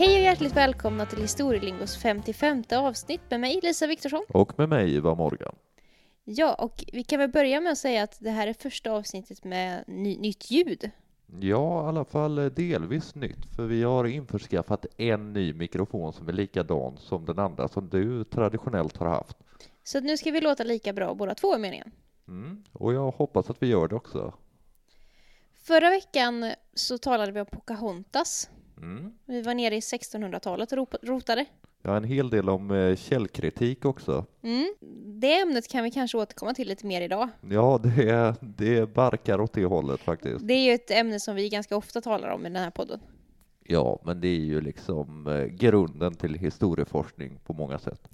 Hej och hjärtligt välkomna till Historielingos 55 avsnitt med mig Lisa Viktorsson. Och med mig Ivar Morgan. Ja, och vi kan väl börja med att säga att det här är första avsnittet med ny, nytt ljud. Ja, i alla fall eh, delvis nytt, för vi har införskaffat en ny mikrofon som är likadan som den andra som du traditionellt har haft. Så nu ska vi låta lika bra båda två i meningen. Mm. Och jag hoppas att vi gör det också. Förra veckan så talade vi om Pocahontas. Mm. Vi var nere i 1600-talet och rotade. Ja, en hel del om eh, källkritik också. Mm. Det ämnet kan vi kanske återkomma till lite mer idag. Ja, det, det barkar åt det hållet faktiskt. Det är ju ett ämne som vi ganska ofta talar om i den här podden. Ja, men det är ju liksom eh, grunden till historieforskning på många sätt.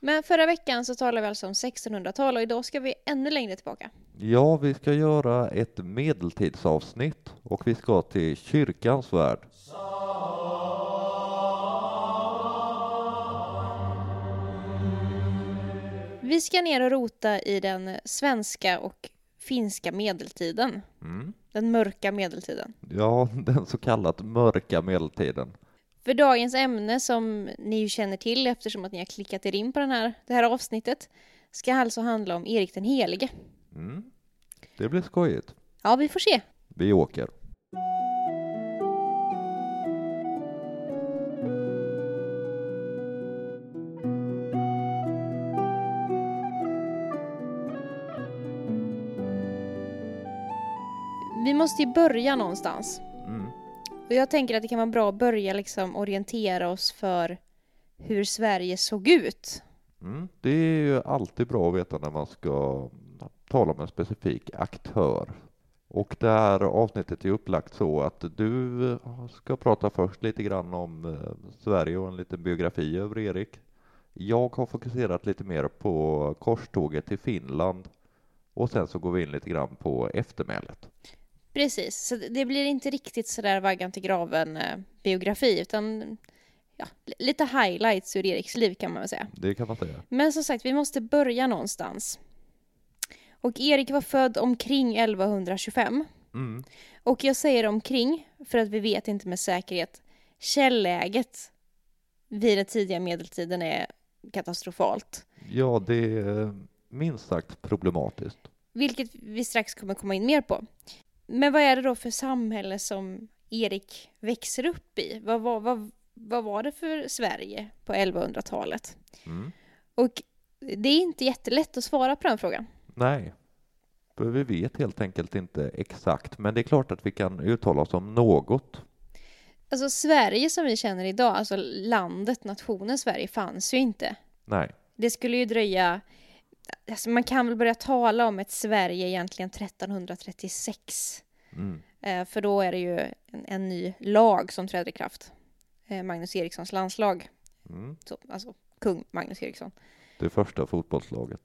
Men förra veckan så talade vi alltså om 1600-tal och idag ska vi ännu längre tillbaka. Ja, vi ska göra ett medeltidsavsnitt och vi ska till kyrkans värld. Vi ska ner och rota i den svenska och finska medeltiden. Mm. Den mörka medeltiden. Ja, den så kallat mörka medeltiden. För dagens ämne som ni ju känner till eftersom att ni har klickat er in på den här, det här avsnittet ska alltså handla om Erik den helige. Mm. Det blir skojigt. Ja, vi får se. Vi åker. Måste ju börja någonstans. Mm. Och jag tänker att det kan vara bra att börja liksom orientera oss för hur Sverige såg ut. Mm. Det är ju alltid bra att veta när man ska tala om en specifik aktör. Och det här avsnittet är upplagt så att du ska prata först lite grann om eh, Sverige och en liten biografi över Erik. Jag har fokuserat lite mer på korståget till Finland och sen så går vi in lite grann på eftermälet. Precis, så det blir inte riktigt sådär vaggan till graven eh, biografi utan ja, li- lite highlights ur Eriks liv kan man väl säga. Det kan man säga. Men som sagt, vi måste börja någonstans. Och Erik var född omkring 1125. Mm. Och jag säger omkring för att vi vet inte med säkerhet. Källäget vid den tidiga medeltiden är katastrofalt. Ja, det är minst sagt problematiskt. Vilket vi strax kommer komma in mer på. Men vad är det då för samhälle som Erik växer upp i? Vad, var- vad, vad var det för Sverige på 1100-talet? Mm. Och det är inte jättelätt att svara på den frågan. Nej, för vi vet helt enkelt inte exakt, men det är klart att vi kan uttala oss om något. Alltså Sverige som vi känner idag, alltså landet, nationen Sverige fanns ju inte. Nej, Det skulle ju dröja, alltså man kan väl börja tala om ett Sverige egentligen 1336. mm. Eh, för då är det ju en, en ny lag som träder i kraft. Eh, Magnus Erikssons landslag, Mm. så, alltså kung Magnus Eriksson. det första fotbollslaget.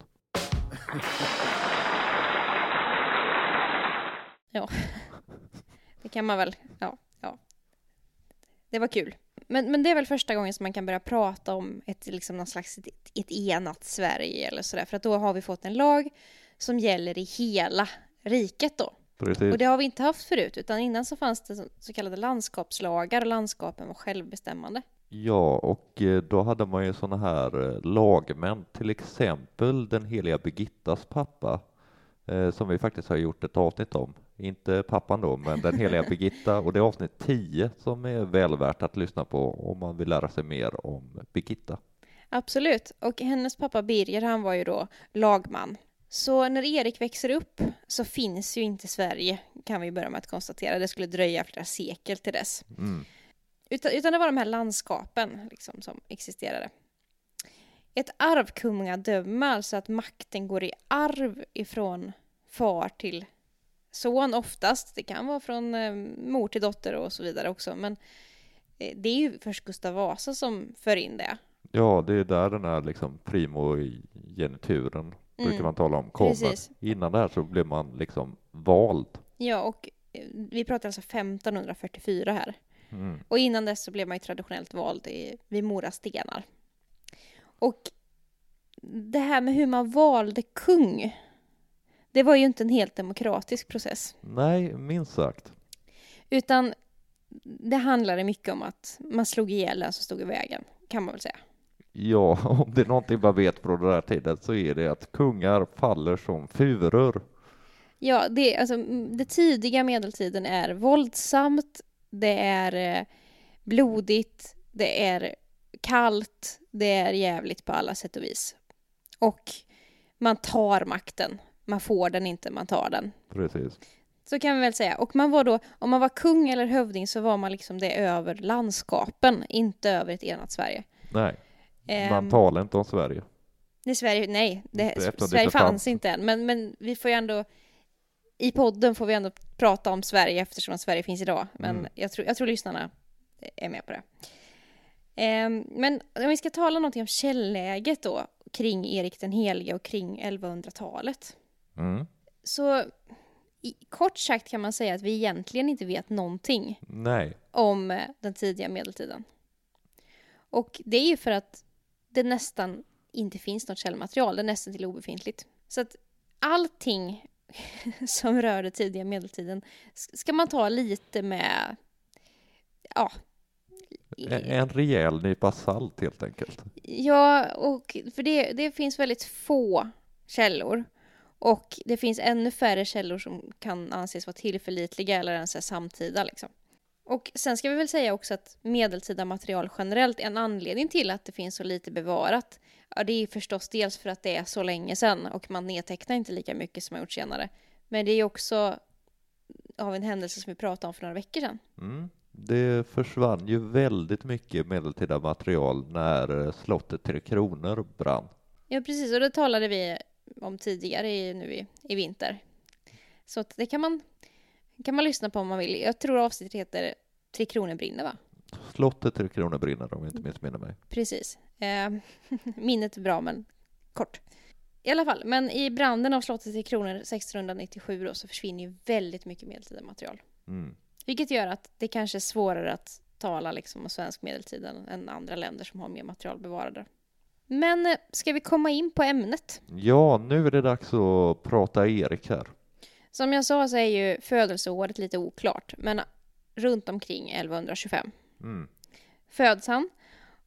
Ja, det kan man väl, ja, ja. Det var kul. Men, men det är väl första gången som man kan börja prata om ett, liksom någon slags ett, ett enat Sverige eller sådär. För att då har vi fått en lag som gäller i hela riket då. Precis. Och det har vi inte haft förut, utan innan så fanns det så- kallade landskapslagar och landskapen var självbestämmande. Ja, och eh, då hade man ju sådana här eh, lagmän, till exempel den heliga Birgittas pappa, eh, som vi faktiskt har gjort ett avsnitt om. Inte pappan då, men den heliga Birgitta, och det är avsnitt 10 som är väl värt att lyssna på om man vill lära sig mer om Birgitta. Absolut. Och hennes pappa Birger, han var ju då lagman. Så när Erik växer upp så finns ju inte Sverige, kan vi börja med att konstatera. Det skulle dröja flera sekel till dess. Mm. Utan, utan det var de här landskapen liksom, som existerade. Ett arvkungadöme, alltså att makten går i arv ifrån far till son oftast. Det kan vara från eh, mor till dotter och så vidare också. Men eh, det är ju först Gustav Vasa som för in det. Ja, det är där den här liksom primogenituren brukar Mm. man tala om kommer. Precis. Innan det här så blev man liksom vald. Ja, och eh, vi pratar alltså 1544 här. Mm. Och innan dess så blev man ju traditionellt vald i, vid Mora stenar. Och det här med hur man valde kung, det var ju inte en helt demokratisk process. Nej, minst sagt. Utan det handlade mycket om att man slog ihjäl den som stod i vägen, kan man väl säga. Ja, om det är någonting man vet från den här tiden så är det att kungar faller som furor. Ja, det, alltså, det tidiga medeltiden är våldsamt, det är eh, blodigt, det är kallt, det är jävligt på alla sätt och vis. Och man tar makten. Man får den inte, man tar den. Precis. Så kan vi väl säga. Och man var då, om man var kung eller hövding så var man liksom det över landskapen, inte över ett enat Sverige. Nej, man Ehm, talar inte om Sverige. det Sverige, nej, det, det Sverige fanns fanns. inte än. Men, men vi får ju ändå, i podden får vi ändå prata om Sverige eftersom Sverige finns idag. Men Mm. jag, tror, jag tror lyssnarna är med på det. Ehm, men om vi ska tala någonting om källäget då, kring Erik den helige och kring 1100-talet. Mm. Så i, kort sagt kan man säga att vi egentligen inte vet någonting Nej, om eh, den tidiga medeltiden. Och det är ju för att det nästan inte finns något källmaterial, det är nästan till obefintligt. Så att allting som rör den tidiga medeltiden ska man ta lite med, ja, en rejäl nypa salt helt enkelt. Ja, och för det, det finns väldigt få källor. Och det finns ännu färre källor som kan anses vara tillförlitliga eller ens är samtida. Liksom. Och sen ska vi väl säga också att medeltida material generellt, en anledning till att det finns så lite bevarat, ja det är förstås dels för att det är så länge sedan och man nedtecknar inte lika mycket som man gjort senare. Men det är också av en händelse som vi pratade om för några veckor sedan. Mm. Det försvann ju väldigt mycket medeltida material när slottet Tre Kronor brann. Ja, precis. Och det talade vi om tidigare i, nu i, i vinter. Så det kan man, kan man lyssna på om man vill. Jag tror avsnittet heter Tre kronor brinner, va? Slottet Tre Kronor brinner om jag inte missminner mig. Precis. Eh, minnet är bra, men kort. I alla fall, men i branden av slottet Tre kronor 1697 då, så försvinner ju väldigt mycket medeltida material. Mm. Vilket gör att det kanske är svårare att tala liksom om svensk medeltid än andra länder som har mer material bevarade. Men eh, ska vi komma in på ämnet? Ja, nu är det dags att prata Erik här. Som jag sa så är ju födelseåret lite oklart, men runt omkring 1125 Mm. föds han.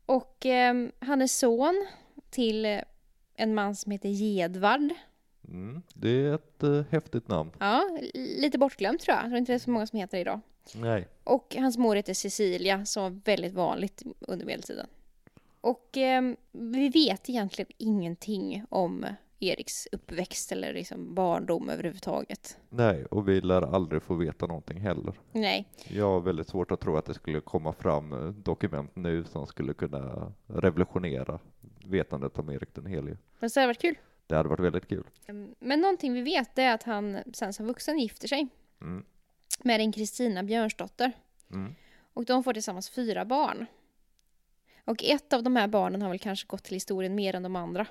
Och eh, han är son till eh, en man som heter Gedvard. Mm. Det är ett eh, häftigt namn. Ja, lite bortglömt tror jag. Jag tror inte det är så många som heter det idag. Nej. Och hans mor heter Cecilia, som var väldigt vanligt under medeltiden. Och eh, vi vet egentligen ingenting om Eriks uppväxt eller liksom barndom överhuvudtaget. Nej, och vi lär aldrig få veta någonting heller. Nej, Jag har väldigt svårt att tro att det skulle komma fram eh, dokument nu som skulle kunna revolutionera vetandet om Erik den helige. men så det varit kul. Det hade varit väldigt kul. Ehm, Men någonting vi vet är att han sen som vuxen gifter sig Mm. med en Kristina Björnsdotter. Mm. Och de får tillsammans fyra barn. Och ett av de här barnen har väl kanske gått till historien mer än de andra.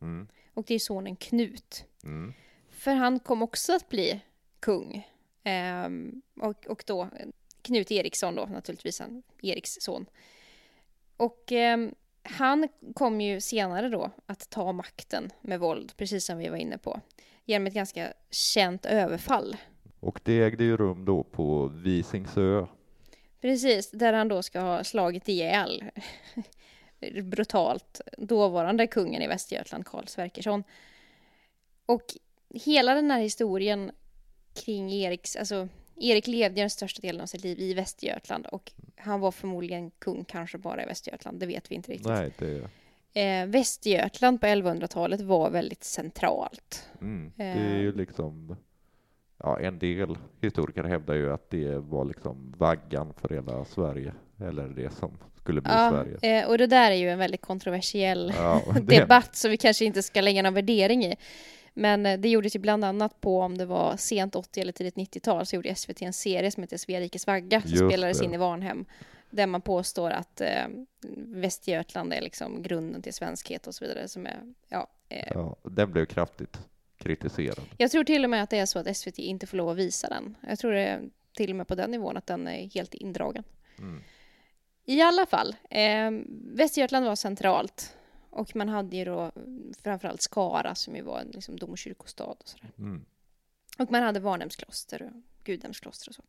Mm. Och det är sonen Knut. Mm. För han kom också att bli kung. Ehm, och, och då Knut Eriksson då naturligtvis, han, Eriks son. Och ehm, han kom ju senare då att ta makten med våld, precis som vi var inne på. Genom ett ganska känt överfall. Och det ägde ju rum då på Visingsö. Precis, där han då ska ha slagit ihjäl brutalt dåvarande kungen i Västergötland, Karl Sverkersson. Och hela den här historien kring Eriks, alltså Erik levde den största delen av sitt liv i Västergötland och han var förmodligen kung kanske bara i Västergötland, det vet vi inte riktigt. Nej, det, Eh, Västergötland på 1100-talet var väldigt centralt. mm, det är ju liksom, ja en del historiker hävdar ju att det var liksom vaggan för hela Sverige, eller det som skulle bli Ja, Sverige. eh, och det där är ju en väldigt kontroversiell Ja, debatt som vi kanske inte ska lägga någon värdering i. Men eh, det gjordes ju bland annat på om det var sent 80 eller tidigt 90-tal så gjorde SVT en serie som heter Svea rikes vagga som Just spelades det. in i Varnhem. Där man påstår att eh, Västergötland är liksom grunden till svenskhet och så vidare. Som är, ja, eh, ja, den blev kraftigt kritiserad. Jag tror till och med att det är så att SVT inte får lov att visa den. Jag tror det är till och med på den nivån att den är helt indragen. Mm. I alla fall, eh, Västergötland var centralt. Och man hade ju då framförallt Skara som ju var en liksom, domkyrkostad och sådär. Mm. Och man hade Varnhemskloster och Gudhemskloster och så.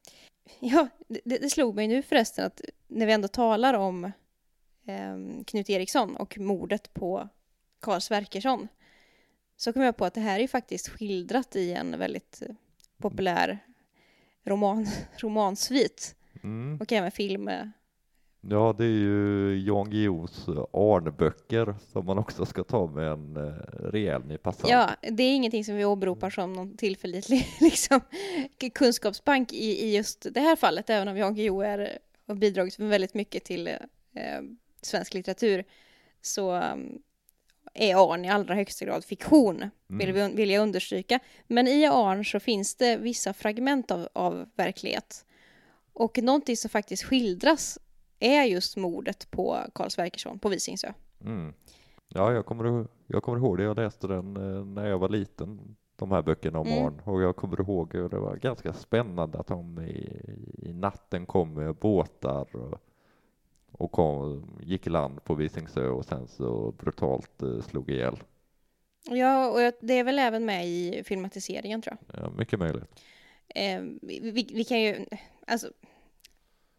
Ja, det, det slog mig nu förresten att när vi ändå talar om eh, Knut Eriksson och mordet på Karl Sverkersson så kom jag på att det här är faktiskt skildrat i en väldigt eh, populär roman, romansvit Mm. och även film. eh, Ja, det är ju Jan Guillous Arnböcker som man också ska ta med en eh, rejäl nypa salt. Ja, det är ingenting som vi åberopar som någon tillförlitlig liksom, kunskapsbank i, i just det här fallet, även om Jan Guillou är har bidragit väldigt mycket till eh, svensk litteratur, så um, är Arn i allra högsta grad fiktion, vill, Mm. vi, vill jag understryka. Men i Arn så finns det vissa fragment av, av verklighet. Och någonting som faktiskt skildras är just mordet på Karl Sverkersson på Visingsö. Mm. Ja, jag kommer, jag kommer ihåg det. Jag läste den eh, när jag var liten, de här böckerna om Mm. Arn. Och jag kommer ihåg att det var ganska spännande att de i, i natten kom med båtar och, och kom, gick i land på Visingsö och sen så brutalt eh, slog ihjäl. Ja, och det är väl även med i filmatiseringen tror jag. Ja, mycket möjligt. Eh, vi, vi kan ju, alltså,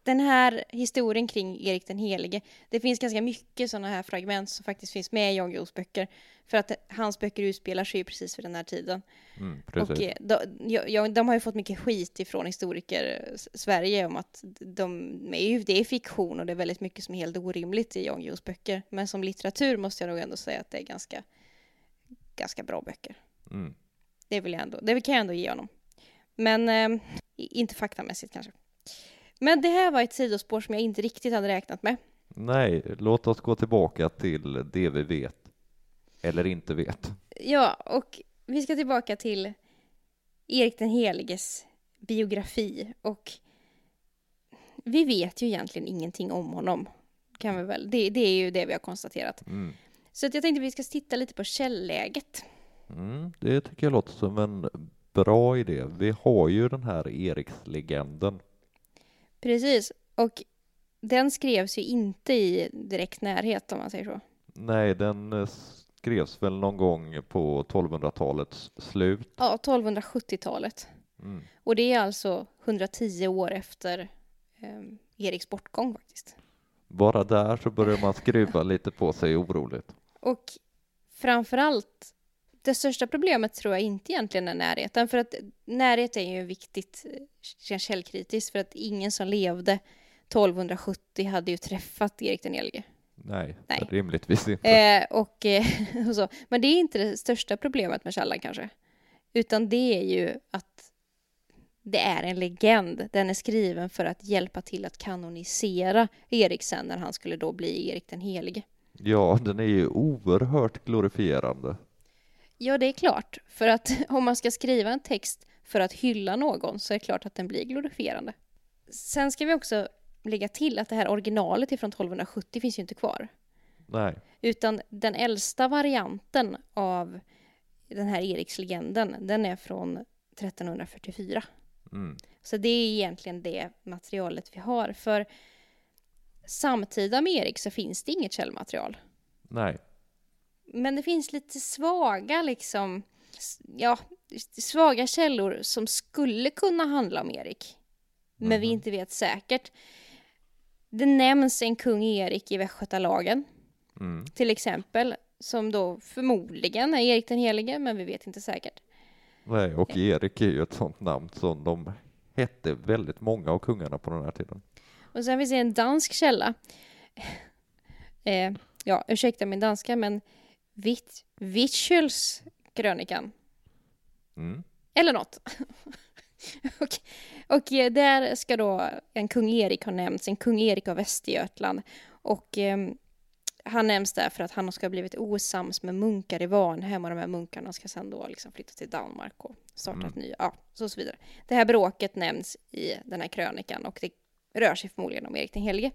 den här historien kring Erik den helige, det finns ganska mycket sådana här fragment som faktiskt finns med i Jan Guillous böcker. För att hans böcker utspelar sig ju precis vid den här tiden. Mm. Och eh, de, ja, de har ju fått mycket skit ifrån historiker Sverige om att de är ju, det är fiktion och det är väldigt mycket som är helt orimligt i Jan Guillous böcker. Men som litteratur måste jag nog ändå säga att det är ganska, ganska bra böcker. Mm. Det vill jag ändå, det kan jag ändå ge honom. Men eh, inte faktamässigt kanske. Men det här var ett sidospår som jag inte riktigt hade räknat med. Nej, låt oss gå tillbaka till det vi vet. Eller inte vet. Ja, och vi ska tillbaka till Erik den heliges biografi och vi vet ju egentligen ingenting om honom. Kan vi väl, det, det är ju det vi har konstaterat. Mm. Så att jag tänkte vi ska titta lite på källläget. Mm, det tycker jag låter som en bra idé. Vi har ju den här Erikslegenden. Precis, och den skrevs ju inte i direkt närhet om man säger så. Nej, den eh, skrevs väl någon gång på 1200-talets slut. Ja, 1270-talet. Mm. Och det är alltså 110 år efter eh, Eriks bortgång faktiskt. Bara där så börjar man skruva lite på sig oroligt. Och framförallt, det största problemet tror jag inte egentligen är närheten. För att närhet är ju viktigt eh, källkritiskt för att ingen som levde 1270 hade ju träffat Erik den helige. Nej, Nej. rimligtvis inte. Eh, och, eh, och så. Men det är inte det största problemet med källan kanske. Utan det är ju att det är en legend. Den är skriven för att hjälpa till att kanonisera Erik sen när han skulle då bli Erik den helige. Ja, den är ju oerhört glorifierande. Ja, det är klart. För att om man ska skriva en text för att hylla någon så är det klart att den blir glorifierande. Sen ska vi också lägga till att det här originalet ifrån 1270 finns ju inte kvar. Nej, Utan den äldsta varianten av den här Erikslegenden, den är från 1344. mm. Så det är egentligen det materialet vi har. För samtida med Erik så finns det inget källmaterial. nej, Men det finns lite svaga liksom, ja, svaga källor som skulle kunna handla om Erik. Men vi Mhm. inte vet säkert. Det nämns en kung Erik i Västgötalagen mm. till exempel, som då förmodligen är Erik den helige, men vi vet inte säkert. nej. Och Erik är ju ett sånt namn som de hette väldigt många av kungarna på den här tiden. Och sen finns det en dansk källa. Eh, ja, ursäkta min danska, men Vitt, Vittjuls krönikan. Mm. Eller något. och, och eh, där ska då en kung Erik ha nämnts, en kung Erik av Västergötland. Och eh, han nämns där för att han ska ha blivit osams med munkar i Varnhem och de här munkarna ska sedan då liksom flytta till Danmark och starta Mm. ett nytt, ja, så, och så vidare. Det här bråket nämns i den här krönikan och det rör sig förmodligen om Erik den helige.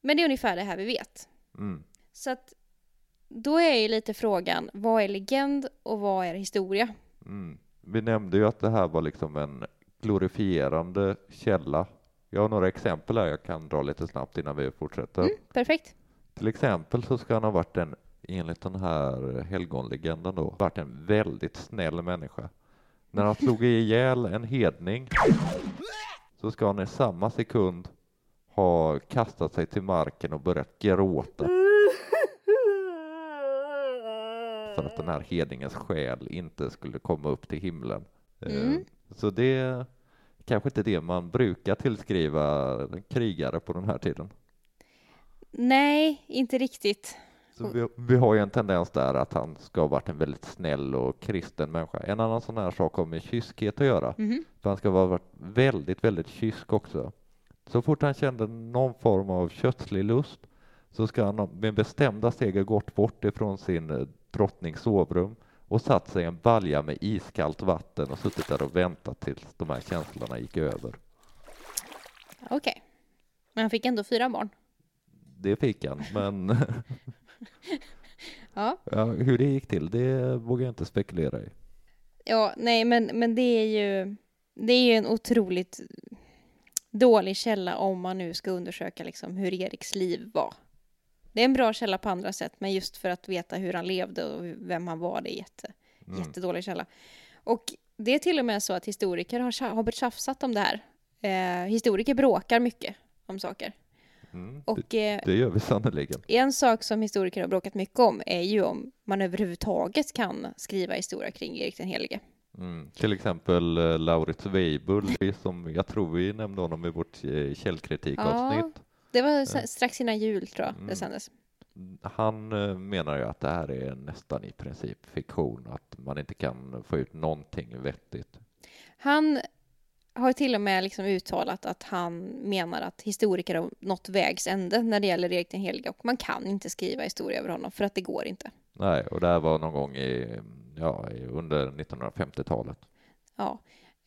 Men det är ungefär det här vi vet. Mm. Så att då är ju lite frågan, vad är legend och vad är historia? Mm. Vi nämnde ju att det här var liksom en glorifierande källa. Jag har några exempel här jag kan dra lite snabbt innan vi fortsätter. Mm, perfekt. Till exempel så ska han ha varit en, enligt den här helgonlegenden då, varit en väldigt snäll människa. När han slog ihjäl en hedning så ska han i samma sekund ha kastat sig till marken och börjat gråta för att den här hedningens själ inte skulle komma upp till himlen. Eh, Mm. Så det kanske inte det man brukar tillskriva krigare på den här tiden. Nej, inte riktigt. Vi, vi har ju en tendens där att han ska ha varit en väldigt snäll och kristen människa. En annan sån här sak har med kyskhet att göra. Mhm. För han ska ha varit väldigt, väldigt kysk också. Så fort han kände någon form av kötslig lust så ska han med bestämda steg ha gått bort ifrån sin eh, drottnings sovrum och satt sig i en balja med iskallt vatten och suttit där och väntat tills de här känslorna gick över. Okej. Men han fick ändå fyra barn. Det fick han, men Ja. ja, hur det gick till, det vågar jag inte spekulera i. Ja, nej, men, men det är ju det är ju en otroligt dålig källa om man nu ska undersöka liksom hur Eriks liv var. Det är en bra källa på andra sätt, men just för att veta hur han levde och vem han var, det är jätte, Mm. jättedålig källa. Och det är till och med så att historiker har, har tjafsat om det här. Eh, historiker bråkar mycket om saker. Mm, Och det, eh, det gör vi sannerligen. en sak som historiker har bråkat mycket om är ju om man överhuvudtaget kan skriva historia kring Erik den helige. Mm. Till exempel eh, Lauritz Weibull, som jag tror vi nämnde honom i vårt eh, källkritikavsnitt. Det var s- strax innan jul tror jag Mm. det sändes. Han eh, menar ju att det här är nästan i princip fiktion, att man inte kan få ut någonting vettigt. Han har till och med liksom uttalat att han menar att historiker har nått vägs ände när det gäller Erik den helige och man kan inte skriva historia över honom för att det går inte. Nej, och det här var någon gång i, ja, under 1950-talet. Ja.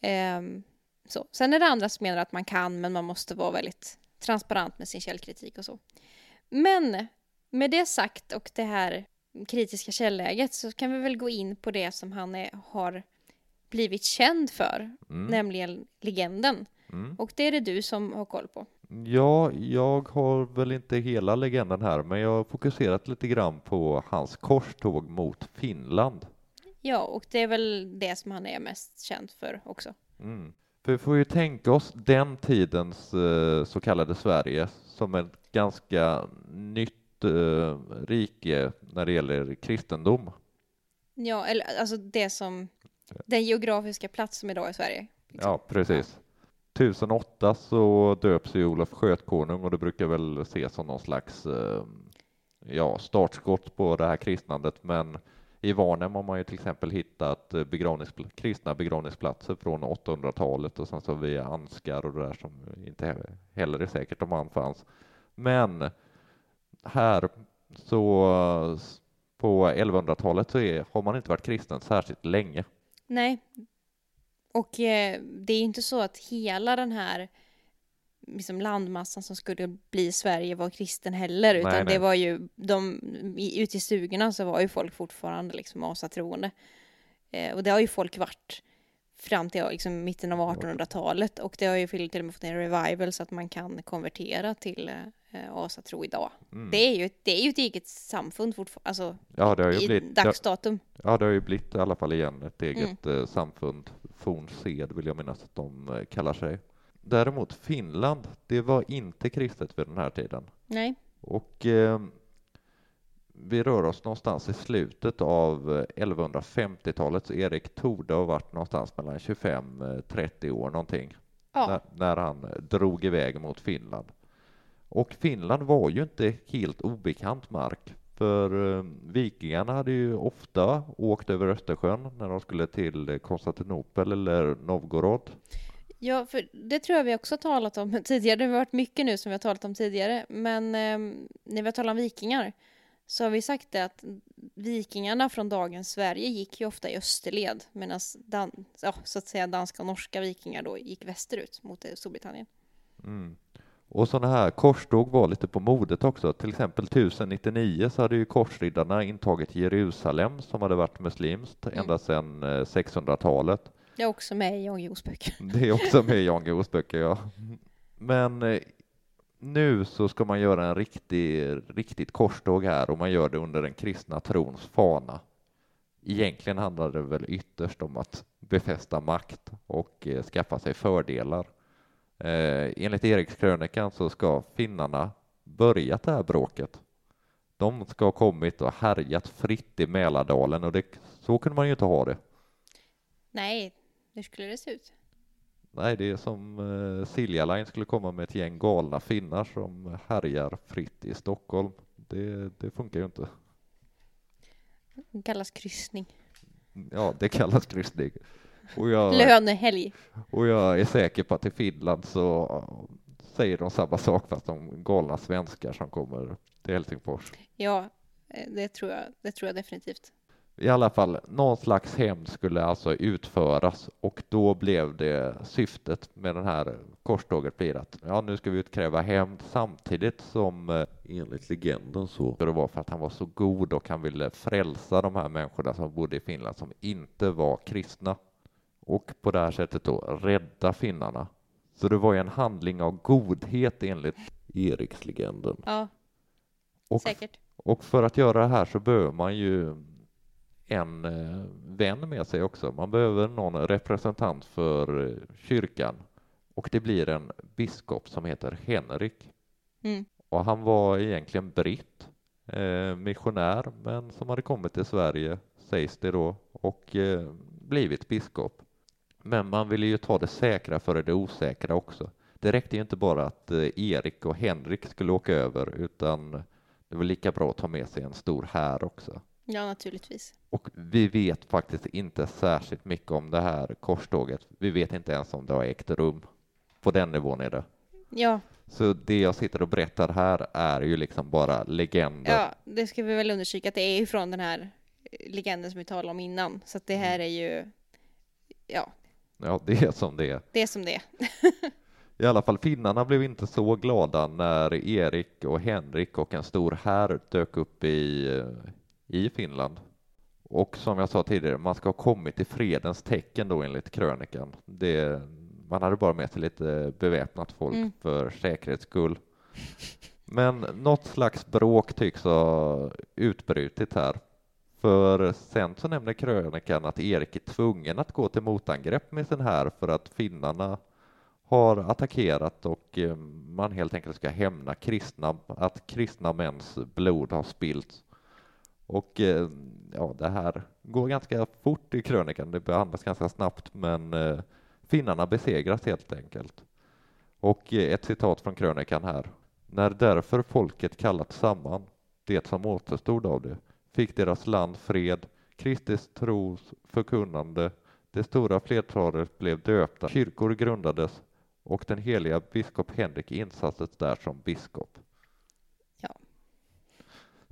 Ehm, så. Sen är det andra som menar att man kan men man måste vara väldigt transparent med sin källkritik och så. Men med det sagt och det här kritiska källäget så kan vi väl gå in på det som han är, har blivit känd för, Mm. nämligen legenden. Mm. Och det är det du som har koll på. Ja, jag har väl inte hela legenden här, men jag har fokuserat lite grann på hans korståg mot Finland. Ja, och det är väl det som han är mest känd för också. Mm. För vi får ju tänka oss den tidens eh, så kallade Sverige som ett ganska nytt eh, rike när det gäller kristendom. Ja, eller alltså det som, den geografiska plats som idag är Sverige. liksom. Ja, precis. 1008 så döps ju Olof Skötkonung och det brukar väl ses som någon slags eh, ja, startskott på det här kristnandet. Men i Varnhem har man ju till exempel hittat eh, begravningspl- kristna begravningsplatser från 800-talet och sen så via Anskar och det där som inte heller är säkert om han fanns. Men här så på 1100-talet så är, har man inte varit kristen särskilt länge. Nej. Och eh, det är ju inte så att hela den här liksom landmassan som skulle bli Sverige var kristen heller, utan Nej, nej. det var ju de, ute i stugorna så var ju folk fortfarande liksom asatroende. Eh, och det har ju folk varit fram till liksom, mitten av 1800-talet och det har ju till och med fått en revival så att man kan konvertera till eh, asatro idag. Mm. Det, är ju, det är ju ett eget samfund fortfarande, alltså Ja, det har ju i blivit, dagsdatum. ja, det har ju blivit i alla fall igen ett Mm. eget eh, samfund. Fornsed vill jag minnas att de eh, kallar sig. Däremot Finland, det var inte kristet vid den här tiden. Nej. Och eh, vi rör oss någonstans i slutet av eh, 1150-talet, så Erik torde ha varit någonstans mellan 25-30 år någonting Ja. när, när han eh, drog iväg mot Finland. Och Finland var ju inte helt obekant mark, för eh, vikingarna hade ju ofta åkt över Östersjön när de skulle till eh, Konstantinopel eller Novgorod. Ja, för det tror jag vi också talat om tidigare. Det har varit mycket nu som vi har talat om tidigare. Men eh, när vi har talat om vikingar så har vi sagt det att vikingarna från dagens Sverige gick ju ofta i österled medan dan- ja, så att säga danska och norska vikingar då gick västerut mot eh, Storbritannien. Mm. Och sådana här korståg var lite på modet också. Till exempel 1099 så hade ju korsriddarna intagit Jerusalem som hade varit muslimskt Mm. ända sedan eh, 600-talet. Det är också med i Jan Guillous böcker. Det är också med i Jan Guillous böcker, ja. Men eh, nu så ska man göra en riktig, riktigt korståg här och man gör det under den kristna trons fana. egentligen handlar det väl ytterst om att befästa makt och eh, skaffa sig fördelar. Eh, enligt Erikskrönikan så ska finnarna börjat det här bråket. De ska ha kommit och härjat fritt i Mälardalen och det, så kunde man ju inte ha det. Nej, hur skulle det se ut? Nej, det är som eh, Silja Line skulle komma med ett gäng galna finnar som härjar fritt i Stockholm. Det, det funkar ju inte. Det kallas kryssning. Ja, det kallas kryssning. Och jag, Lönehelg. och jag är säker på att i Finland så säger de samma sak fast de galna svenskar som kommer till Helsingfors. Ja, eh, det tror jag, det tror jag definitivt. I alla fall, någon slags hämnd skulle alltså utföras och då blev det syftet med den här korståget blir att ja, nu ska vi utkräva hämnd samtidigt som eh, enligt legenden så det var för att han var så god och han ville frälsa de här människorna som bodde i Finland som inte var kristna och på det här sättet då rädda finnarna. Så det var ju en handling av godhet enligt Erikslegenden. Ja, Och säkert. och för att göra det här så behöver man ju en eh, vän med sig också. Man behöver någon representant för eh, kyrkan och det blir en biskop som heter Henrik. Mm. Och han var egentligen britt, eh, missionär, men som hade kommit till Sverige, sägs det då, och eh, blivit biskop. Men man ville ju ta det säkra före det osäkra också. Det räckte ju inte bara att eh, Erik och Henrik skulle åka över, utan det var lika bra att ta med sig en stor här också. Ja, naturligtvis. Och vi vet faktiskt inte särskilt mycket om det här korståget. Vi vet inte ens om det har ägt rum. På den nivån är det. Ja, Så det jag sitter och berättar här är ju liksom bara legender. ja, det ska vi väl understryka att det är ju från den här eh, legenden som vi talade om innan. Så att det här är ju, ja, Ja, det är som det är. det är som det är. I alla fall finnarna blev inte så glada när Erik och Henrik och en stor här dök upp i, eh, i Finland. Och som jag sa tidigare, man ska ha kommit i fredens tecken då enligt krönikan. Det, man hade bara med sig lite beväpnat folk Mm. för säkerhets skull. Men något slags bråk tycks ha utbrutit här. För sen så nämner krönikan att Erik är tvungen att gå till motangrepp med sin här för att finnarna har attackerat och eh, man helt enkelt ska hämna kristna, att kristna mäns blod har spillts. Och eh, ja, det här går ganska fort i krönikan, det behandlas ganska snabbt, men eh, finnarna besegras helt enkelt. Och eh, ett citat från krönikan här. När därför folket kallat samman, det som återstod av det, fick deras land fred, Kristus tros förkunnande, det stora flertalet blev döpta, kyrkor grundades och den heliga biskop Henrik insattes där som biskop.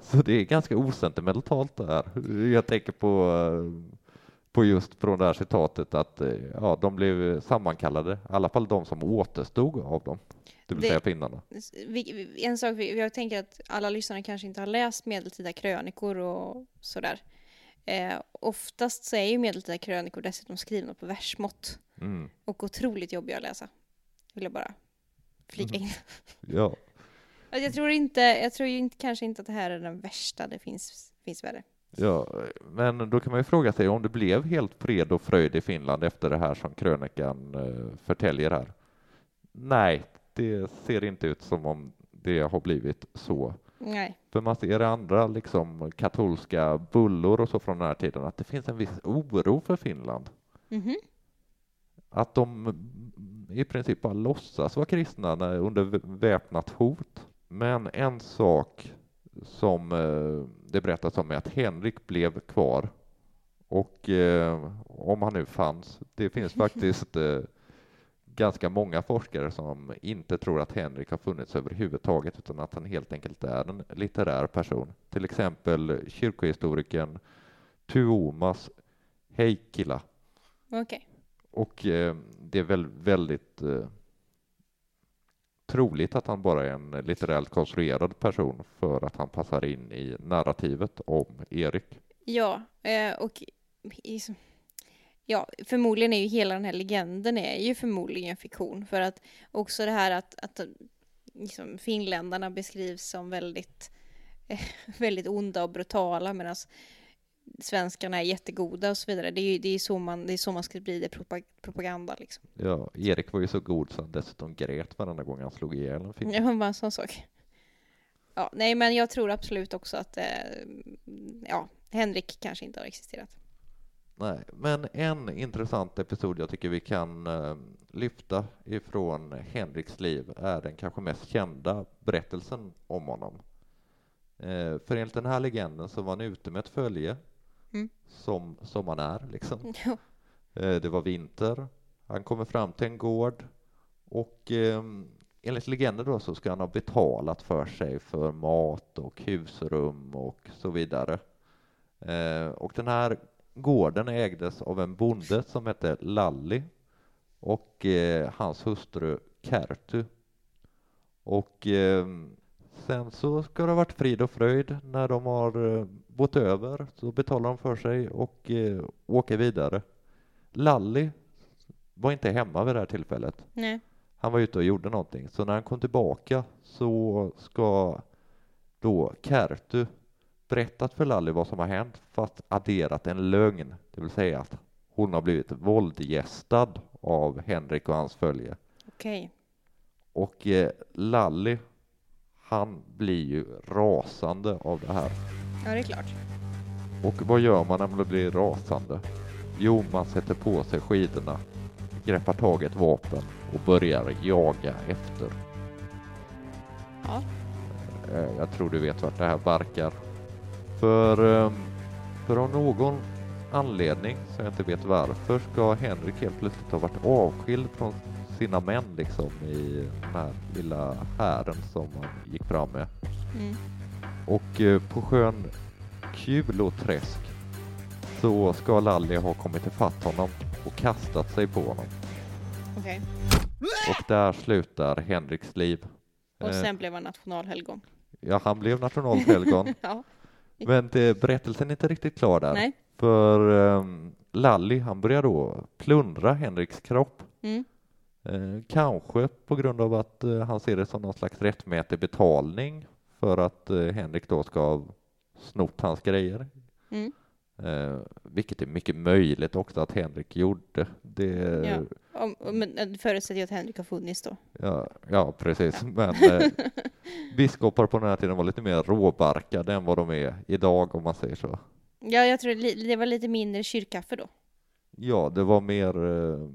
Så det är ganska osentimentalt det här. Jag tänker på, eh, på just från det här citatet att eh, ja, de blev sammankallade, i alla fall de som återstod av dem, det vill Det- säga finnarna. En sak, vi- jag tänker att alla lyssnare kanske inte har läst medeltida krönikor och sådär. Eh, oftast så är ju medeltida krönikor dessutom skrivna på versmått Mm. och otroligt jobbiga att läsa. Vill jag bara flika in. Ja. Alltså, Jag tror inte, jag tror ju inte, kanske inte att det här är den värsta, det finns, finns värre. Ja, men då kan man ju fråga sig om det blev helt fred och fröjd i Finland efter det här som krönikan eh, förtäljer här. Nej, det ser inte ut som om det har blivit så. Nej. För man ser i andra liksom katolska bullor och så från den här tiden att det finns en viss oro för Finland. Mhm. Att de i princip bara låtsas vara kristna under väpnat hot. Men en sak som eh, det berättas om är att Henrik blev kvar. Och eh, om han nu fanns, det finns faktiskt eh, ganska många forskare som inte tror att Henrik har funnits överhuvudtaget utan att han helt enkelt är en litterär person. Till exempel kyrkohistorikern Tuomas Heikkila Okej. och eh, det är väl väldigt eh, troligt att han bara är en litterärt konstruerad person för att han passar in i narrativet om Erik. Ja, eh, och ja, förmodligen är ju hela den här legenden är ju förmodligen fiktion. För att också det här att, att liksom, finländarna beskrivs som väldigt, väldigt onda och brutala medan svenskarna är jättegoda och så vidare. Det är ju det är så, man, det är så man sprider propa- propaganda liksom. Ja, Erik var ju så god så han dessutom grät varenda gång han slog ihjäl en fisk. Ja, bara en sån sak. Ja, nej, men jag tror absolut också att eh, ja, Henrik kanske inte har existerat. Nej, men en intressant episod jag tycker vi kan eh, lyfta ifrån Henriks liv är den kanske mest kända berättelsen om honom. Eh, för enligt den här legenden så var han ute med ett följe, Mm. som, som man är liksom. Ja. Eh, det var vinter, han kommer fram till en gård och eh, enligt legenden då så ska han ha betalat för sig för mat och husrum och så vidare. Eh, och den här gården ägdes av en bonde som hette Lalli och eh, hans hustru Kertu. Och eh, sen så ska det ha varit frid och fröjd när de har eh, bott över så betalar de för sig och eh, åker vidare. Lalli var inte hemma vid det här tillfället. Nej. Han var ute och gjorde någonting, så när han kom tillbaka så ska då Kertu berättat för Lalli vad som har hänt fast adderat en lögn, det vill säga att hon har blivit våldgästad av Henrik och hans följe. Okej. Och eh, Lalli, han blir ju rasande av det här. Ja, det är klart. Och vad gör man när man blir rasande? Jo, man sätter på sig skidorna, greppar tag i ett vapen och börjar jaga efter. Ja. Eh, Jag tror du vet vart det här barkar. För, ehm, för av någon anledning, som jag inte vet varför, ska Henrik helt plötsligt ha varit avskild från sina män liksom i den här lilla hären som han gick fram med. Mm. Och eh, på sjön Kuloträsk så ska Lalli ha kommit ifatt honom och kastat sig på honom. Okej. Och där slutar Henriks liv. Och Eh, sen blev han nationalhelgon. Ja, han blev nationalhelgon. Ja. Men det, berättelsen är inte riktigt klar där. Nej. För um, Lalli, han börjar då plundra Henriks kropp. Mm. Eh, kanske på grund av att eh, han ser det som någon slags rättmätig betalning för att eh, Henrik då ska ha snott hans grejer. Mm. Eh, vilket är mycket möjligt också att Henrik gjorde. Det, Ja. Om, om- men förutsätter ju att Henrik har funnits då. Ja, ja precis. Men eh, biskopar på den här tiden var lite mer råbarkade än vad de är idag om man säger så. Ja, jag tror det, det var lite mindre kyrkkaffe då. Ja, det var mer eh,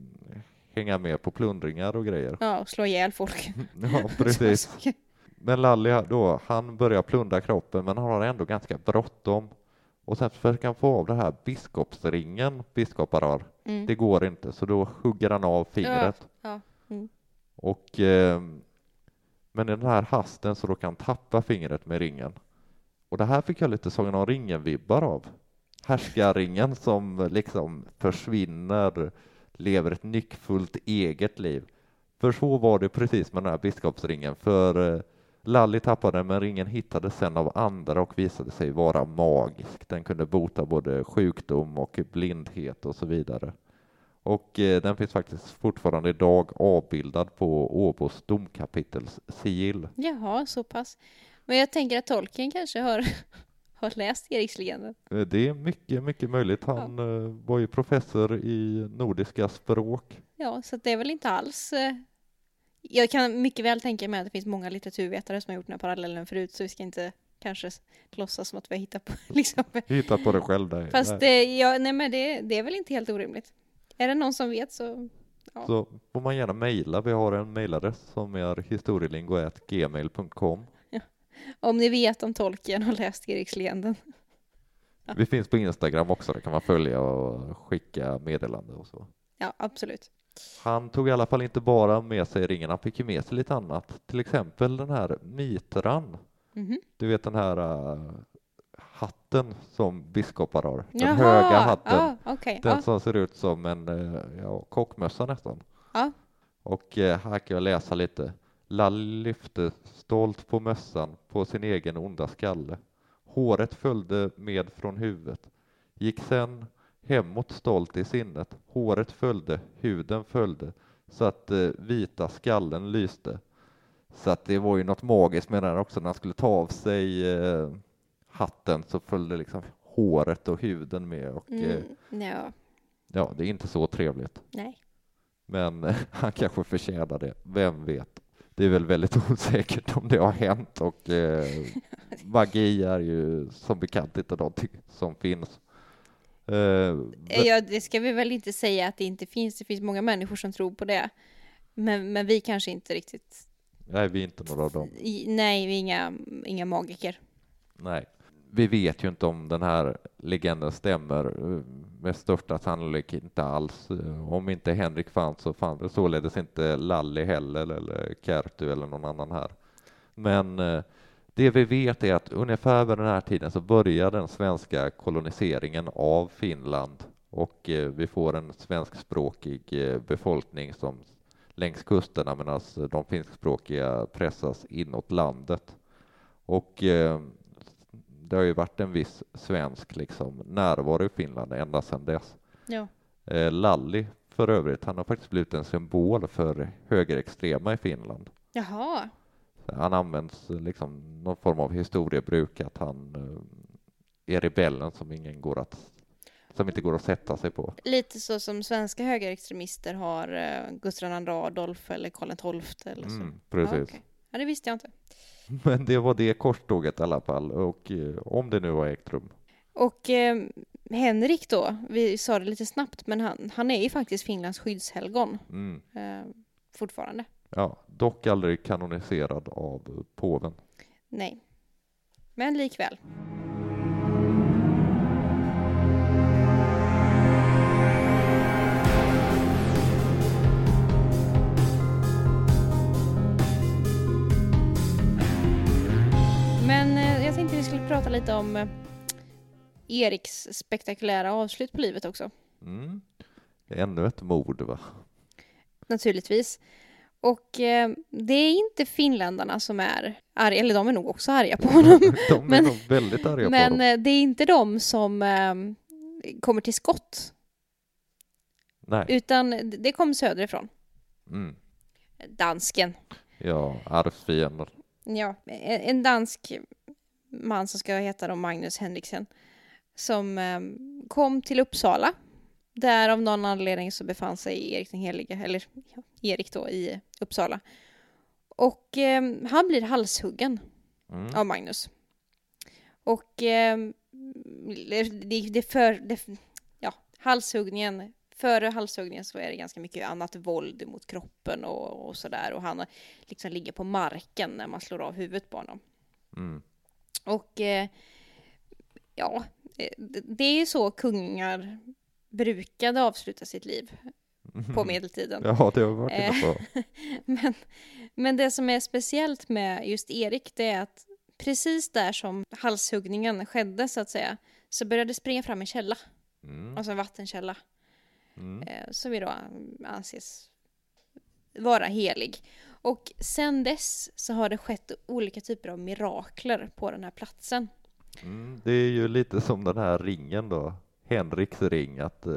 hänga med på plundringar och grejer. Ja, och slå ihjäl folk. Ja, precis. Men Lalli då, han börjar plundra kroppen men han har ändå ganska bråttom. Och sen försöker han få av det här biskopsringen biskopar har. Mm. Det går inte, så då hugger han av fingret. Ja. Mm. Och, eh, men i den här hasten så råkar han tappa fingret med ringen. Och det här fick jag lite Sagan om ringen-vibbar av. Härskarringen som liksom försvinner, lever ett nyckfullt eget liv. För så var det precis med den här biskopsringen. För Lally Lalli tappade den, men ringen hittades sen av andra och visade sig vara magisk. Den kunde bota både sjukdom och blindhet och så vidare. Och eh, den finns faktiskt fortfarande idag avbildad på Åbos domkapitels sigill. Jaha, så pass. Men jag tänker att tolken kanske har, har läst Erikslegenden. Eh, Det är mycket, mycket möjligt. Han eh, var ju professor i nordiska språk. Ja, så det är väl inte alls... eh, Jag kan mycket väl tänka mig att det finns många litteraturvetare som har gjort den här parallellen förut, så vi ska inte kanske låtsas som att vi har hittat på liksom. Hitta på det själv där. Fast Nej. det, ja, nej, men det, det är väl inte helt orimligt. Är det någon som vet så... Ja. Så får man gärna mejla. Vi har en mejladress som är historielingo.gmail.com. Om ni vet om tolken har läst Erikslegenden. Vi finns på Instagram också. Där kan man följa och skicka meddelande och så. Ja, absolut. Han tog i alla fall inte bara med sig ringen, han fick ju med sig lite annat. Till exempel den här mitran. Mhm. Du vet den här äh, hatten som biskopar har. Den Jaha, höga hatten. Ja, okej. Den Ja, som ser ut som en äh, ja, kockmössa nästan. ja. Och äh, här kan jag läsa lite. Lall lyfte stolt på mössan på sin egen onda skalle. Håret följde med från huvudet. Gick sen hemåt stolt i sinnet. Håret följde, huden följde, så att eh, vita skallen lyste. Så att det var ju något magiskt med den också, när han skulle ta av sig eh, hatten så följde liksom håret och huden med och eh, Mm, ja, ja, det är inte så trevligt. nej. Men eh, han kanske förtjänar det, vem vet? Det är väl väldigt osäkert om det har hänt och eh, magi är ju som bekant inte någonting som finns. Eh, Ja, det ska vi väl inte säga att det inte finns. Det finns många människor som tror på det. Men, men vi kanske inte riktigt... nej, vi är inte några av dem. I, nej, vi är inga, inga magiker. Nej. Vi vet ju inte om den här legenden stämmer eh, med största sannolikhet inte alls. Eh, om inte Henrik fanns så fanns det således inte Lalli heller eller Kertu eller någon annan här. Men eh, det vi vet är att ungefär vid den här tiden så börjar den svenska koloniseringen av Finland och vi får en svenskspråkig befolkning som längs kusterna medan de finskspråkiga pressas inåt landet. Och det har ju varit en viss svensk liksom, närvaro i Finland ända sedan dess. Ja. Eh, Lalli för övrigt, han har faktiskt blivit en symbol för högerextrema i Finland. Jaha. Han används liksom någon form av historiebruk att han eh, är rebellen som ingen går att som inte går att sätta sig på. Lite så som svenska högerextremister har eh, Gustav II Adolf eller Karl XII eller så. Mm, precis. Ja, okej. Ja, det visste jag inte. Men det var det korståget i alla fall och eh, om det nu har ägt rum. Och eh, Henrik då, vi sa det lite snabbt, men han, han är ju faktiskt Finlands skyddshelgon Mm. eh, fortfarande. Ja, dock aldrig kanoniserad av påven. Nej. Men likväl. Vi skulle prata lite om eh, Eriks spektakulära avslut på livet också. Mm. Ännu ett mord va? Naturligtvis. Och eh, det är inte finländarna som är arga, eller de är nog också arga på honom. De är Men- nog väldigt arga på Men honom. eh, det är inte de som eh, kommer till skott, Nej. utan det kom söderifrån. Mm. Dansken. Ja, arvsfiender. Ja, en dansk man som ska heta då Magnus Henriksen, som eh, kom till Uppsala. Där av någon anledning så befann sig Erik den helige, eller ja, Erik då, i Uppsala. Och eh, han blir halshuggen Mm. av Magnus. Och eh, det, det för, det, ja, halshuggningen, före halshuggningen så är det ganska mycket annat våld mot kroppen och, och sådär. Och han liksom ligger på marken när man slår av huvudet på honom. Mm. Och eh, ja, eh, det är ju så kungar brukade avsluta sitt liv på medeltiden. Ja, det har vi varit inne Eh. på. Men, men det som är speciellt med just Erik, det är att precis där som halshuggningen skedde, så att säga, så började det springa fram en källa, Mm. alltså en vattenkälla, Mm. eh, som vi då anses vara helig. Och sen dess så har det skett olika typer av mirakler på den här platsen. Mm. Det är ju lite som den här ringen då, Henriks ring, att eh,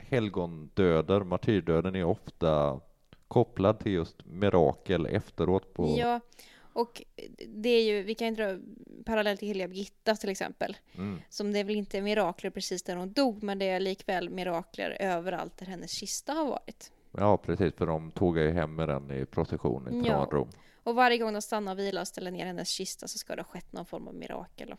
helgondöder, martyrdöden är ofta kopplad till just mirakel efteråt på... Ja, och det är ju, vi kan ju dra parallell till heliga Birgitta till exempel. Mm. Som det är väl inte mirakler precis där hon dog, men det är likväl mirakler överallt där hennes kista har varit. Ja, precis, för de tågar ju hem med den i procession ifrån Ja. Rom. Och varje gång de stannar och vilar och ställer ner hennes kista så ska det ha skett någon form av mirakel.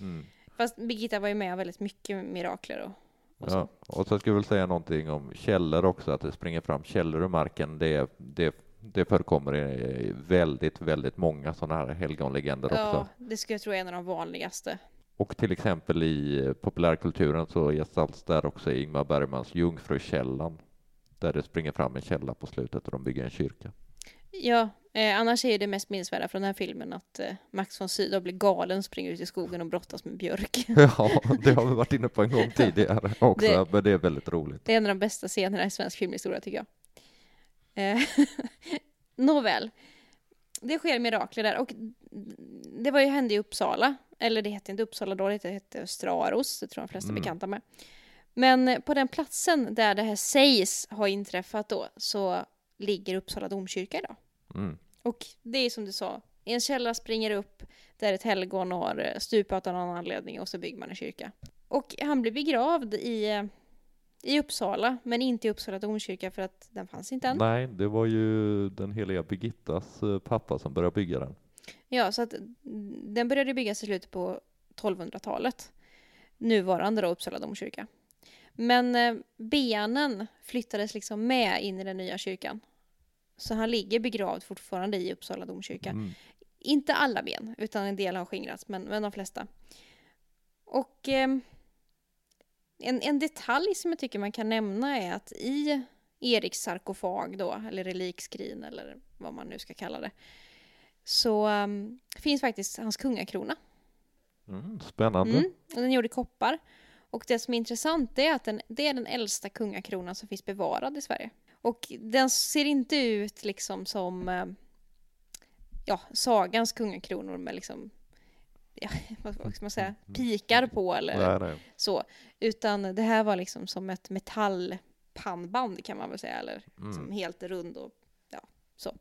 Mm. Fast Birgitta var ju med väldigt mycket mirakler och, och Ja, så. och så skulle jag väl säga någonting om källor också, att det springer fram källor ur marken. Det, det, det förekommer i väldigt, väldigt många sådana här helgonlegender också. Ja, det skulle jag tro är en av de vanligaste. Och till exempel i populärkulturen så gestaltas där också Ingmar Bergmans Jungfrukällan, där det springer fram en källa på slutet och de bygger en kyrka. Ja, eh, annars är det mest minnesvärda från den här filmen att eh, Max von Sydow blir galen, springer ut i skogen och brottas med björk. Ja, det har vi varit inne på en gång tidigare också, Det- men det är väldigt roligt. Det är en av de bästa scenerna i svensk filmhistoria tycker jag. Eh, Nåväl. Det sker mirakler där och det var ju hände i Uppsala. Eller det hette inte Uppsala då, det hette Straros, det tror jag de flesta är Mm. bekanta med. Men på den platsen där det här sägs ha inträffat då så ligger Uppsala domkyrka idag. Mm. Och det är som du sa, En källa springer upp där ett helgon har eh, stupat av någon anledning och så bygger man en kyrka. Och han blev begravd i, eh, i Uppsala, men inte i Uppsala domkyrka för att den fanns inte än. Nej, det var ju den heliga Birgittas eh, pappa som började bygga den. Ja, så att mm, den började byggas i slutet på 1200-talet. Nuvarande då Uppsala domkyrka. Men eh, benen flyttades liksom med in i den nya kyrkan. Så han ligger begravd fortfarande i Uppsala domkyrka. Mm. Inte alla ben, utan en del har skingrats, men, men de flesta. Och eh, en, en detalj som jag tycker man kan nämna är att i Eriks sarkofag då, eller relikskrin eller vad man nu ska kalla det, så um, finns faktiskt hans kungakrona. Mm, spännande. Mm, den är gjord i koppar. Och det som är intressant är att den, det är den äldsta kungakronan som finns bevarad i Sverige. Och den ser inte ut liksom som eh, ja, sagans kungakronor med liksom ja, vad ska man säga, pikar på eller Nej, nej. så. Utan det här var liksom som ett metallpannband kan man väl säga, eller Mm. som helt rund och ja, så.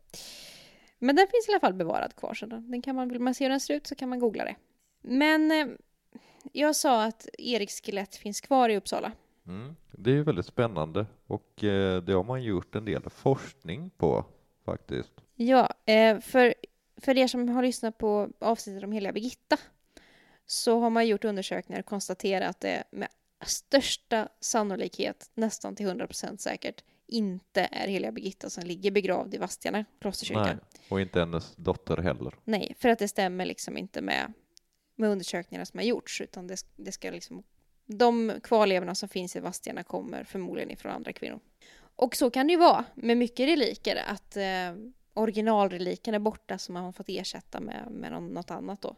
Men den finns i alla fall bevarad kvar, så den den kan man, vill man se hur den ser ut så kan man googla det. Men eh, jag sa att Eriks skelett finns kvar i Uppsala. Mm. Det är ju väldigt spännande och eh, det har man gjort en del forskning på faktiskt. Ja, eh, för, för er som har lyssnat på avsnittet om heliga Birgitta så har man gjort undersökningar och konstaterat att det med största sannolikhet, nästan till 100% säkert, inte är heliga Birgitta som ligger begravd i Vadstena klosterkyrka. Nej, Nej. och inte hennes dotter heller. för att det stämmer liksom inte med, med undersökningarna som har gjorts, utan det, det ska liksom de kvarlevorna som finns i Vadstena kommer förmodligen ifrån andra kvinnor. Och så kan det ju vara med mycket reliker, att eh, originalreliken är borta som man har fått ersätta med, med något annat då.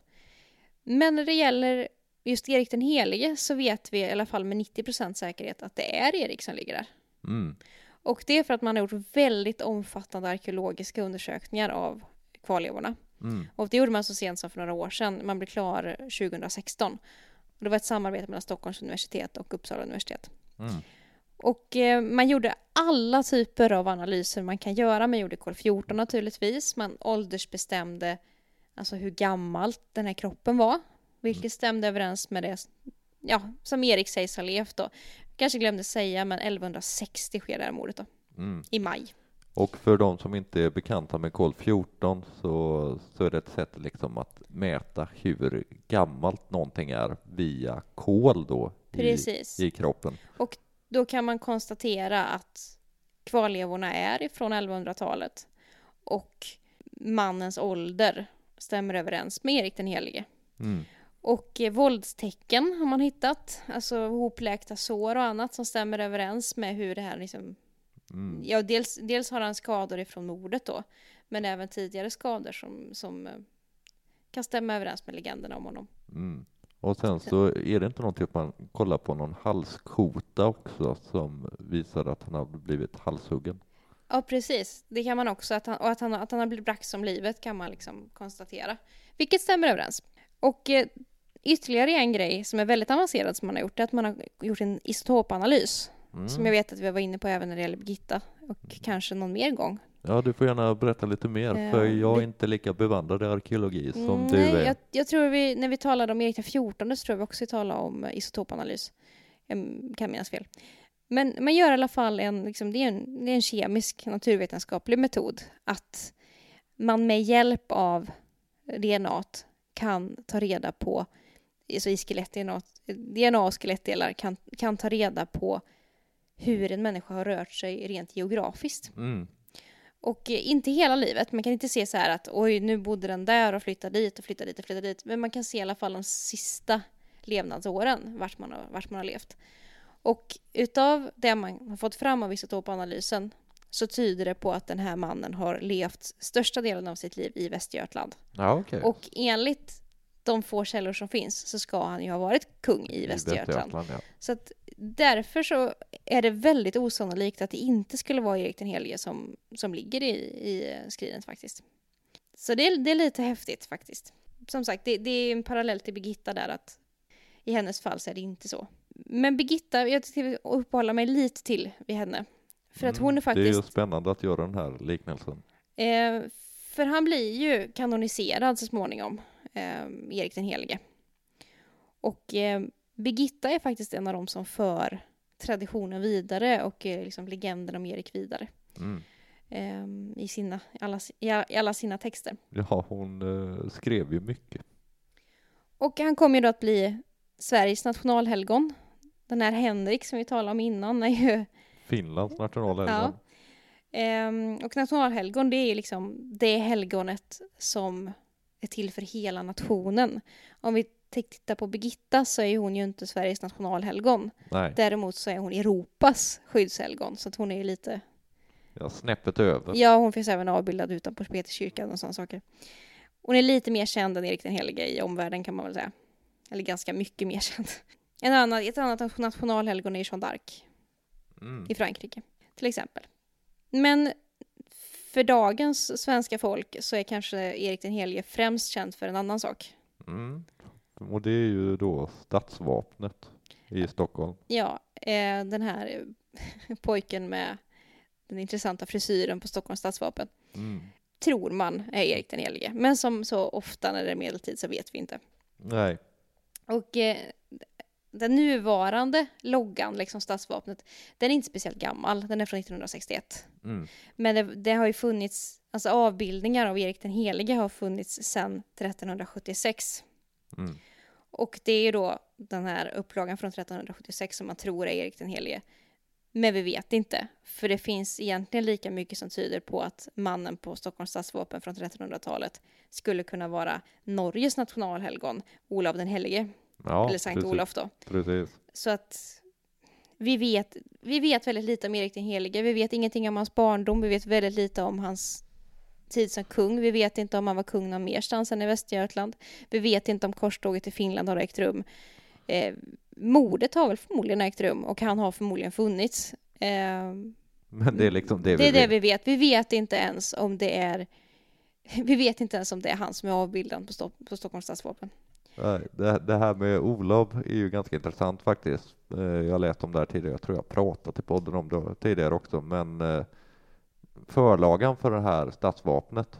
Men när det gäller just Erik den helige så vet vi i alla fall med 90% säkerhet att det är Erik som ligger där. Mm. Och det är för att man har gjort väldigt omfattande arkeologiska undersökningar av kvarlevorna. Mm. Och det gjorde man så sent som för några år sedan. Man blev klar 2016. Och det var ett samarbete mellan Stockholms universitet och Uppsala universitet. Mm. Och eh, man gjorde alla typer av analyser man kan göra. Man gjorde kol-14 naturligtvis. Man åldersbestämde alltså hur gammalt den här kroppen var. Vilket stämde överens med det ja, som Erik sägs ha levt då. Kanske glömde säga, men 1160 sker det här mordet då. Mm. I maj. Och för de som inte är bekanta med kol 14 så, så är det ett sätt liksom att mäta hur gammalt någonting är via kol då i, Precis. i kroppen. Då kan man konstatera att kvarlevorna är ifrån 1100-talet och mannens ålder stämmer överens med Erik den helige. Mm. Och eh, våldstecken har man hittat, alltså hopläkta sår och annat som stämmer överens med hur det här liksom, Mm. ja dels, dels har han skador ifrån mordet då, men även tidigare skador som, som eh, kan stämma överens med legenderna om honom. Mm. Och sen så är det inte någonting att man kollar på någon halskota också som visar att han har blivit halshuggen. Ja, precis. Det kan man också. Att han, och att han, att han har blivit brax om livet kan man liksom konstatera. Vilket stämmer överens. Och eh, ytterligare en grej som är väldigt avancerad som man har gjort är att man har gjort en isotopanalys. Mm. Som jag vet att vi var inne på även när det gäller Birgitta. Och kanske någon mer gång. Ja, du får gärna berätta lite mer, Eh, för jag är inte lika bevandrad i arkeologi som Mm, du nej, är. Jag, jag tror vi, när vi talade om Erik den 14 så tror jag vi också talade om eh, isotopanalys. Jag kan minnas fel. Men man gör i alla fall en, liksom, det, är en, det är en kemisk naturvetenskaplig metod att man med hjälp av DNA kan ta reda på, alltså i skelett-DNA, DNA och skelettdelar kan, kan ta reda på hur en människa har rört sig rent geografiskt. Mm. Och eh, inte hela livet. Man kan inte se så här att oj, nu bodde den där och flyttade dit och flyttade dit och flyttade dit. Men man kan se i alla fall de sista levnadsåren, vart man har, vart man har levt. Och utav det man har fått fram av isotopanalysen så tyder det på att den här mannen har levt största delen av sitt liv i Västergötland. Ja, okej. Och enligt de få källor som finns så ska han ju ha varit kung i Västergötland. ja. Så att därför så är det väldigt osannolikt att det inte skulle vara Erik den helige som, som ligger i, i skrinet faktiskt. Så det är, det är lite häftigt faktiskt. Som sagt, det, det är en parallell till Birgitta där att i hennes fall så är det inte så. Men Birgitta, jag ska uppehålla mig lite till vid henne. För att Mm, hon är Det är faktiskt... ju spännande att göra den här liknelsen. Eh, För han blir ju kanoniserad så småningom, eh, Erik den helige. Och eh, Birgitta är faktiskt en av dem som för traditionen vidare och eh, liksom legenden om Erik vidare. Mm. eh, i, sina, alla, i alla- i alla sina texter. Ja, hon eh, skrev ju mycket. Och han kommer ju då att bli Sveriges nationalhelgon. Den här Henrik som vi talade om innan är ju... Finlands nationalhelgon. Ja. Ehm, och nationalhelgon det är ju liksom det helgonet som är till för hela nationen. Om vi tittar på Birgitta så är hon ju inte Sveriges nationalhelgon. Nej, Däremot så är hon Europas skyddshelgon. Så att hon är ju lite... ja, snäppet över. Ja, hon finns även avbildad utanpå Peterskyrkan och sådana saker. Hon är lite mer känd än Erik den helige i omvärlden kan man väl säga. Eller ganska mycket mer känd. En annan, ett annat nationalhelgon är Jeanne d'Arc Mm. i Frankrike, till exempel. Men för dagens svenska folk så är kanske Erik den helige främst känd för en annan sak. Mm. Och det är ju då stadsvapnet i Stockholm. Ja, eh, den här pojken med den intressanta frisyren på Stockholms stadsvapen Mm. tror man är Erik den helige. Men som så ofta när det är medeltid så vet vi inte. Nej, Och eh, den nuvarande loggan, liksom stadsvapnet, den är inte speciellt gammal. Den är från 1961. mm. Men det, det har ju funnits, alltså avbildningar av Erik den helige har funnits sedan 1376. Mm. Och det är ju då den här upplagan från 1376 som man tror är Erik den helige. Men vi vet inte, för det finns egentligen lika mycket som tyder på att mannen på Stockholms stadsvapen från 1300-talet skulle kunna vara Norges nationalhelgon, Olav den helige, ja, eller Sankt precis, Olof då. Precis. Så att vi vet, vi vet väldigt lite om Erik den helige. Vi vet ingenting om hans barndom. Vi vet väldigt lite om hans tid som kung. Vi vet inte om han var kung någon merstans än i Västergötland. Vi vet inte om korståget till Finland har ägt rum. Eh, mordet har väl förmodligen ägt rum och han har förmodligen funnits. Eh, Men det är liksom det, det är vi det vet. vi vet. Vi vet inte ens om det är vi vet inte ens om det är han som är avbildad på, Stock- på Stockholms stadsvapen. Det, det här med Olof är ju ganska intressant faktiskt. Eh, Jag läste om det här tidigare, jag tror jag pratat i podden om det tidigare också, men eh, förlagan för det här stadsvapnet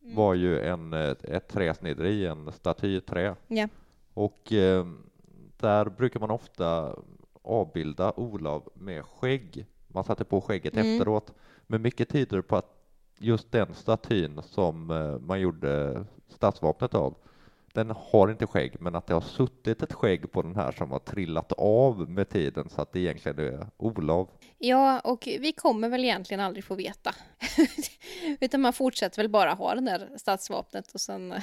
var ju en, eh, ett träsnidderi, en staty i trä. Ja. Och eh, där brukar man ofta avbilda Olof med skägg. Man satte på skägget Mm. efteråt. Men mycket tyder på att just den statyn som man gjorde stadsvapnet av, den har inte skägg, men att det har suttit ett skägg på den här som har trillat av med tiden så att det egentligen är Olof. Ja, och vi kommer väl egentligen aldrig få veta. Utan man fortsätter väl bara ha det där stadsvapnet och sen...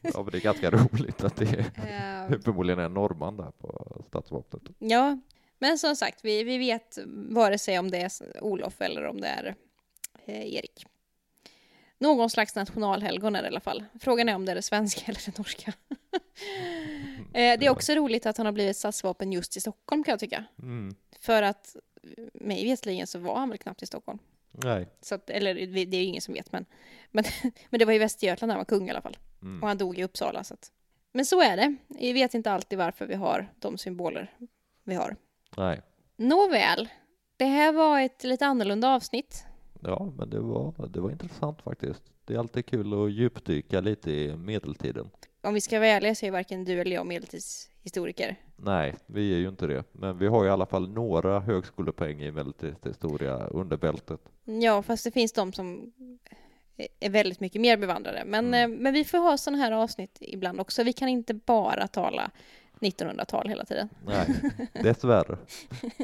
Ja, men det är ganska roligt att det är förmodligen en norrman där på stadsvapnet. ja, men som sagt, vi, vi vet vare sig om det är Olof eller om det är eh, Erik. Någon slags nationalhelgon är det i alla fall. Frågan är om det är det svenska eller det norska. eh, det är också roligt att han har blivit stadsvapen just i Stockholm kan jag tycka. Mm. För att mig veterligen så var han väl knappt i Stockholm. Nej. Så att, eller det är ju ingen som vet, men, men, men det var i Västergötland han var kung i alla fall. Mm. Och han dog i Uppsala. Så att. Men så är det. Vi vet inte alltid varför vi har de symboler vi har. Nej. Nåväl, det här var ett lite annorlunda avsnitt. Ja, men det var, det var intressant faktiskt. Det är alltid kul att djupdyka lite i medeltiden. Om vi ska vara ärliga så är varken du eller jag medeltidshistoriker. Nej, vi är ju inte det, men vi har i alla fall några högskolepoäng i medeltidshistoria under bältet. Ja, fast det finns de som är väldigt mycket mer bevandrade. Men, Mm. eh, men vi får ha sådana här avsnitt ibland också. Vi kan inte bara tala 1900-tal hela tiden. Nej, dessvärre.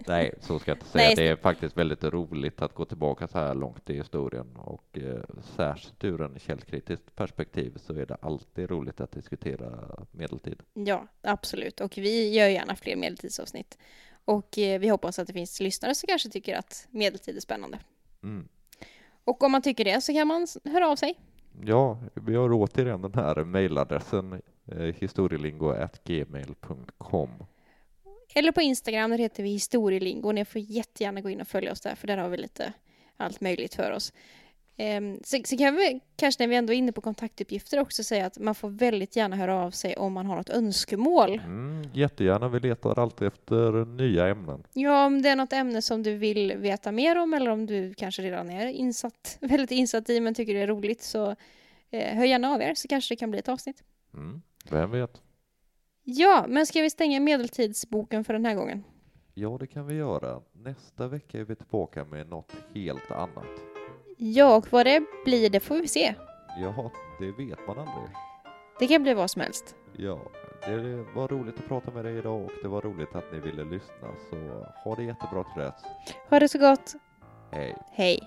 Nej, så ska jag inte säga. Nej. Det är faktiskt väldigt roligt att gå tillbaka så här långt i historien och eh, särskilt ur en källkritiskt perspektiv så är det alltid roligt att diskutera medeltid. Ja, absolut. Och vi gör gärna fler medeltidsavsnitt. Och eh, vi hoppas att det finns lyssnare som kanske tycker att medeltid är spännande. Mm. Och om man tycker det så kan man höra av sig. Ja, vi har återigen den här mejladressen historielingo.gmail.com. Eller på Instagram, där heter vi historielingo. Ni får jättegärna gå in och följa oss där, för där har vi lite allt möjligt för oss. Ehm, så, så kan vi kanske när vi ändå är inne på kontaktuppgifter också säga att man får väldigt gärna höra av sig om man har något önskemål. Mm, jättegärna, vi letar alltid efter nya ämnen. Ja, om det är något ämne som du vill veta mer om eller om du kanske redan är insatt, väldigt insatt i men tycker det är roligt så eh, hör gärna av er så kanske det kan bli ett avsnitt. Mm, vem vet? Ja, men ska vi stänga medeltidsboken för den här gången? Ja, det kan vi göra. Nästa vecka är vi tillbaka med något helt annat. Ja, och vad det blir det får vi se. Ja, det vet man aldrig. Det kan bli vad som helst. Ja, det var roligt att prata med dig idag och det var roligt att ni ville lyssna. Så ha det jättebra till dess. Ha det så gott. Hej! Hej!